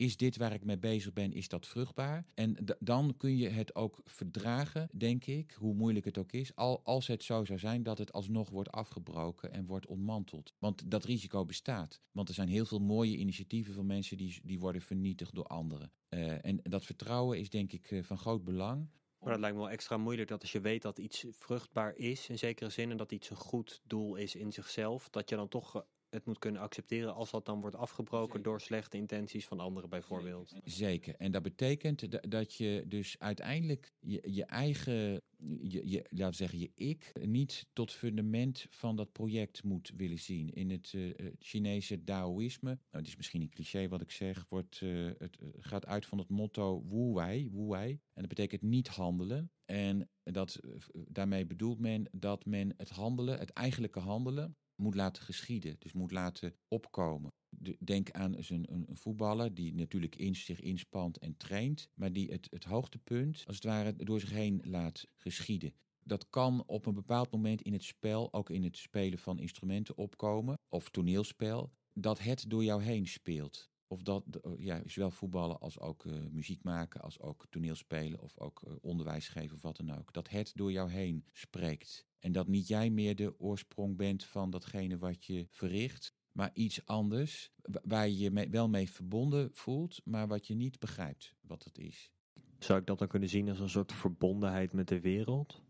S2: Is dit waar ik mee bezig ben, is dat vruchtbaar? En dan kun je het ook verdragen, denk ik, hoe moeilijk het ook is, al als het zo zou zijn dat het alsnog wordt afgebroken en wordt ontmanteld. Want dat risico bestaat. Want er zijn heel veel mooie initiatieven van mensen die, die worden vernietigd door anderen. Uh, en dat vertrouwen is denk ik uh, van groot belang.
S1: Maar dat lijkt me wel extra moeilijk dat als je weet dat iets vruchtbaar is, in zekere zin, en dat iets een goed doel is in zichzelf, dat je dan toch het moet kunnen accepteren als dat dan wordt afgebroken door slechte intenties van anderen bijvoorbeeld.
S2: Zeker. En dat betekent dat je dus uiteindelijk je, je eigen, je, je, laten we zeggen, je ik niet tot fundament van dat project moet willen zien. In het uh, Chinese Taoïsme, nou, het is misschien een cliché wat ik zeg, wordt, uh, het gaat uit van het motto Wu Wei, Wu Wei. En dat betekent niet handelen. En dat, daarmee bedoelt men dat men het handelen, het eigenlijke handelen, moet laten geschieden. Dus moet laten opkomen. Denk aan een, voetballer die natuurlijk in zich inspant en traint, maar die het, het hoogtepunt als het ware door zich heen laat geschieden. Dat kan op een bepaald moment in het spel, ook in het spelen van instrumenten opkomen, of toneelspel, dat het door jou heen speelt. of dat, ja, zowel voetballen als ook muziek maken, als ook toneelspelen of ook onderwijs geven of wat dan ook. Dat het door jou heen spreekt. En dat niet jij meer de oorsprong bent van datgene wat je verricht, maar iets anders waar je je wel mee verbonden voelt, maar wat je niet begrijpt wat het is.
S1: Zou ik dat dan kunnen zien als een soort verbondenheid met de wereld?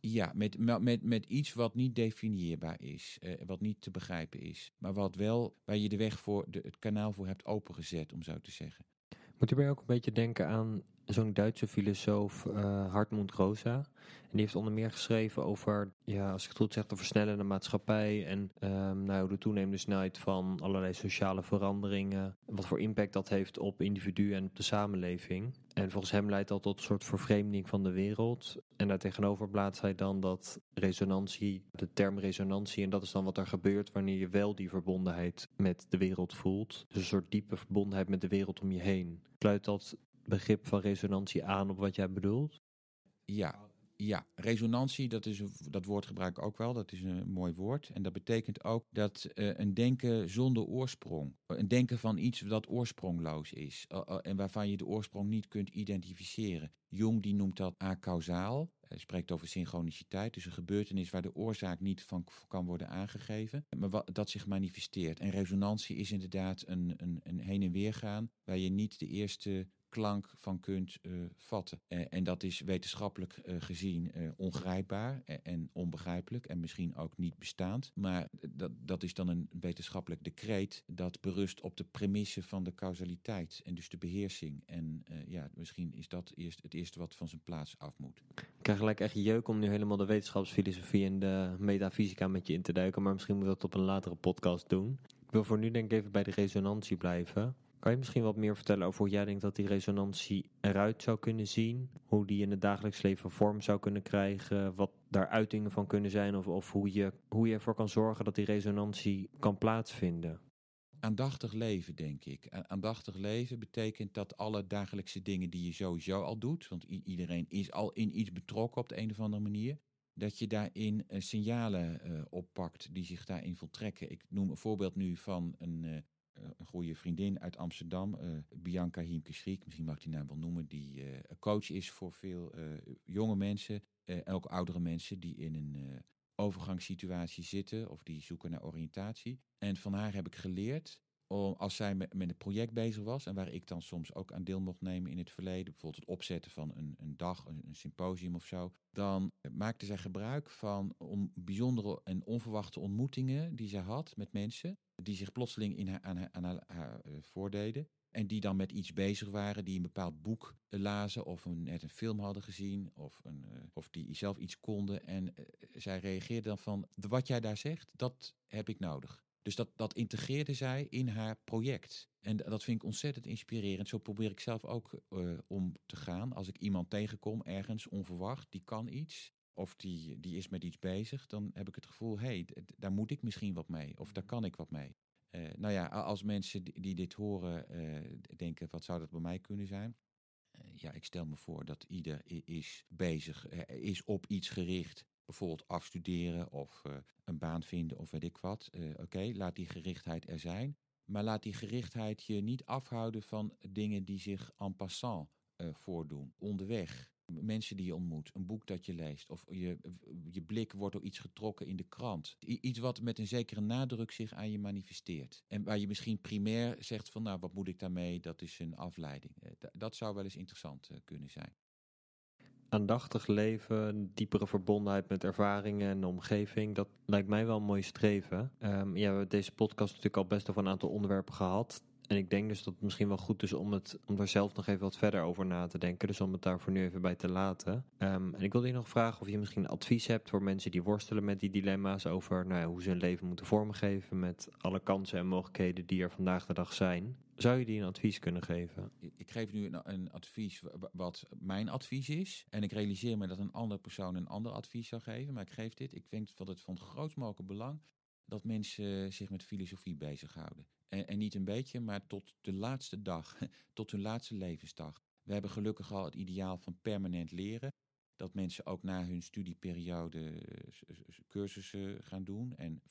S2: Ja, met, met, met iets wat niet definieerbaar is, eh, wat niet te begrijpen is, maar wat wel, waar je de weg voor, de, het kanaal voor hebt opengezet, om zo te zeggen.
S1: Moet je bij ook een beetje denken aan zo'n Duitse filosoof, uh, Hartmut Rosa. En die heeft onder meer geschreven over, ja, als ik het goed zeg, de versnellende maatschappij. En um, nou, de toenemende snelheid van allerlei sociale veranderingen. Wat voor impact dat heeft op individuen en op de samenleving. En volgens hem leidt dat tot een soort vervreemding van de wereld. En daar tegenover plaatst hij dan dat resonantie, de term resonantie. En dat is dan wat er gebeurt wanneer je wel die verbondenheid met de wereld voelt. Dus een soort diepe verbondenheid met de wereld om je heen. Sluit dat begrip van resonantie aan op wat jij bedoelt?
S2: Ja, ja, resonantie, dat, is, dat woord gebruik ik ook wel. Dat is een mooi woord. En dat betekent ook dat uh, een denken zonder oorsprong. Een denken van iets dat oorsprongloos is. Uh, uh, en waarvan je de oorsprong niet kunt identificeren. Jung die noemt dat acausaal. Hij spreekt over synchroniciteit. Dus een gebeurtenis waar de oorzaak niet van kan worden aangegeven. Maar wat, dat zich manifesteert. En resonantie is inderdaad een, een, een heen en weer gaan. Waar je niet de eerste klank van kunt uh, vatten. Uh, en dat is wetenschappelijk uh, gezien ongrijpbaar en onbegrijpelijk en misschien ook niet bestaand. Maar dat, dat is dan een wetenschappelijk decreet dat berust op de premisse van de causaliteit en dus de beheersing. En ja, misschien is dat eerst het eerste wat van zijn plaats af moet.
S1: Ik krijg gelijk echt jeuk om nu helemaal de wetenschapsfilosofie en de metafysica met je in te duiken, maar misschien moeten we dat op een latere podcast doen. Ik wil voor nu denk ik even bij de resonantie blijven. Kan je misschien wat meer vertellen over hoe jij denkt dat die resonantie eruit zou kunnen zien? Hoe die in het dagelijks leven vorm zou kunnen krijgen? Wat daar uitingen van kunnen zijn? Of, of hoe, je, hoe je ervoor kan zorgen dat die resonantie kan plaatsvinden?
S2: Aandachtig leven, denk ik. Aandachtig leven betekent dat alle dagelijkse dingen die je sowieso al doet, want iedereen is al in iets betrokken op de een of andere manier, dat je daarin uh, signalen uh, oppakt die zich daarin voltrekken. Ik noem een voorbeeld nu van een, eh, een goede vriendin uit Amsterdam, uh, Bianca Hiemke Schriek, misschien mag ik die naam wel noemen, die uh, coach is voor veel jonge mensen en ook oudere mensen die in een overgangssituatie zitten of die zoeken naar oriëntatie. En van haar heb ik geleerd om, als zij met, een project bezig was en waar ik dan soms ook aan deel mocht nemen in het verleden, bijvoorbeeld het opzetten van een, een dag, een, symposium of zo, dan maakte zij gebruik van om bijzondere en onverwachte ontmoetingen die zij had met mensen die zich plotseling in haar, aan haar, uh, voordeden. En die dan met iets bezig waren, die een bepaald boek lazen of een, net een film hadden gezien of, een, uh, of die zelf iets konden. En zij reageerde dan van, wat jij daar zegt, dat heb ik nodig. Dus dat, dat integreerde zij in haar project. En dat vind ik ontzettend inspirerend. Zo probeer ik zelf ook om te gaan. Als ik iemand tegenkom ergens onverwacht, die kan iets of die, die is met iets bezig, dan heb ik het gevoel, hé, hey, daar moet ik misschien wat mee. Of daar kan ik wat mee. Uh, nou ja, als mensen die, die dit horen uh, denken, wat zou dat bij mij kunnen zijn? Ja, ik stel me voor dat ieder is bezig, is op iets gericht. Bijvoorbeeld afstuderen of een baan vinden of weet ik wat. Oké, laat die gerichtheid er zijn. Maar laat die gerichtheid je niet afhouden van dingen die zich en passant voordoen, onderweg mensen die je ontmoet, een boek dat je leest, of je, je blik wordt door iets getrokken in de krant. iets wat met een zekere nadruk zich aan je manifesteert. En waar je misschien primair zegt van nou, wat moet ik daarmee? Dat is een afleiding. Eh, dat zou wel eens interessant eh, kunnen zijn.
S1: Aandachtig leven, diepere verbondenheid met ervaringen en de omgeving, dat lijkt mij wel een mooi streven. Um, ja, we hebben deze podcast natuurlijk al best over een aantal onderwerpen gehad. En ik denk dus dat het misschien wel goed is om, het, om daar zelf nog even wat verder over na te denken. Dus om het daar voor nu even bij te laten. Um, en ik wilde je nog vragen of je misschien advies hebt voor mensen die worstelen met die dilemma's over nou ja, hoe ze hun leven moeten vormgeven met alle kansen en mogelijkheden die er vandaag de dag zijn. Zou je die een advies kunnen geven?
S2: Ik geef nu een, advies wat mijn advies is. En ik realiseer me dat een andere persoon een ander advies zou geven. Maar ik geef dit. Ik denk dat het van het grootst mogelijke belang dat mensen zich met filosofie bezighouden. En, en, niet een beetje, maar tot de laatste dag, tot hun laatste levensdag. We hebben gelukkig al het ideaal van permanent leren. Dat mensen ook na hun studieperiode cursussen gaan doen. En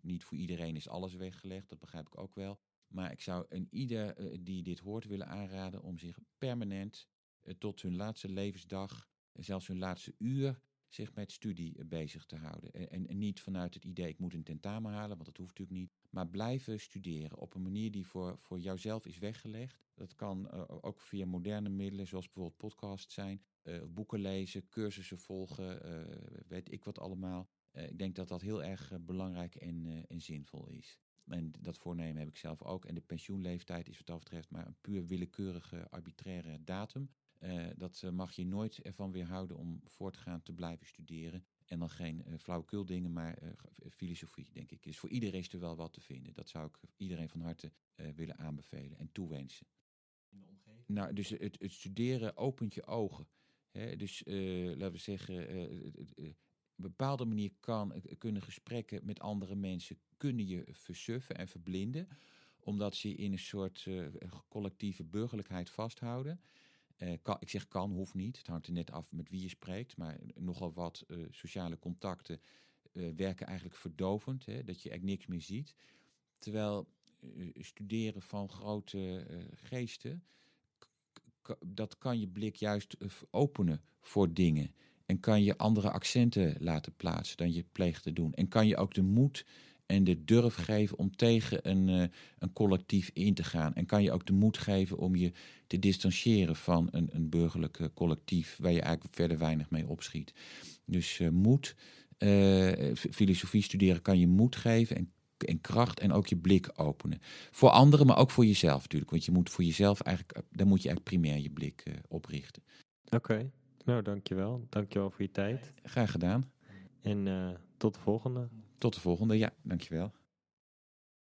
S2: niet voor iedereen is alles weggelegd, dat begrijp ik ook wel. Maar ik zou een ieder uh, die dit hoort willen aanraden om zich permanent uh, tot hun laatste levensdag, zelfs hun laatste uur, zich met studie bezig te houden. En, niet vanuit het idee, ik moet een tentamen halen, want dat hoeft natuurlijk niet. Maar blijven studeren op een manier die voor, voor jouzelf is weggelegd. Dat kan ook via moderne middelen, zoals bijvoorbeeld podcasts zijn. Boeken lezen, cursussen volgen, weet ik wat allemaal. ik denk dat dat heel erg belangrijk en, en zinvol is. En dat voornemen heb ik zelf ook. En de pensioenleeftijd is wat dat betreft maar een puur willekeurige, arbitraire datum. Uh, dat uh, mag je nooit ervan weerhouden om voortgaan te blijven studeren. En dan geen uh, flauwekul dingen, maar filosofie, denk ik. Dus voor iedereen is er wel wat te vinden. Dat zou ik iedereen van harte willen aanbevelen en toewensen. In de omgeving? Nou, dus het, het studeren opent je ogen. Hè? Dus laten we zeggen, bepaalde manier kan, kunnen gesprekken met andere mensen kunnen je versuffen en verblinden. Omdat ze in een soort collectieve burgerlijkheid vasthouden. Uh, kan, ik zeg kan, hoeft niet. Het hangt er net af met wie je spreekt. Maar nogal wat sociale contacten werken eigenlijk verdovend. Hè, dat je eigenlijk niks meer ziet. Terwijl studeren van grote geesten, dat kan je blik juist openen voor dingen. En kan je andere accenten laten plaatsen dan je pleegt te doen. En kan je ook de moed en de durf geven om tegen een, uh, een collectief in te gaan. En kan je ook de moed geven om je te distancieren van een, een burgerlijk collectief waar je eigenlijk verder weinig mee opschiet. Dus uh, moed, filosofie studeren kan je moed geven en, en kracht en ook je blik openen. Voor anderen, maar ook voor jezelf natuurlijk. Want je moet voor jezelf eigenlijk, daar moet je eigenlijk primair je blik oprichten.
S1: Oké, okay. Nou dankjewel. Dankjewel voor je tijd.
S2: Graag gedaan.
S1: En tot de volgende.
S2: Tot de volgende, ja, dankjewel.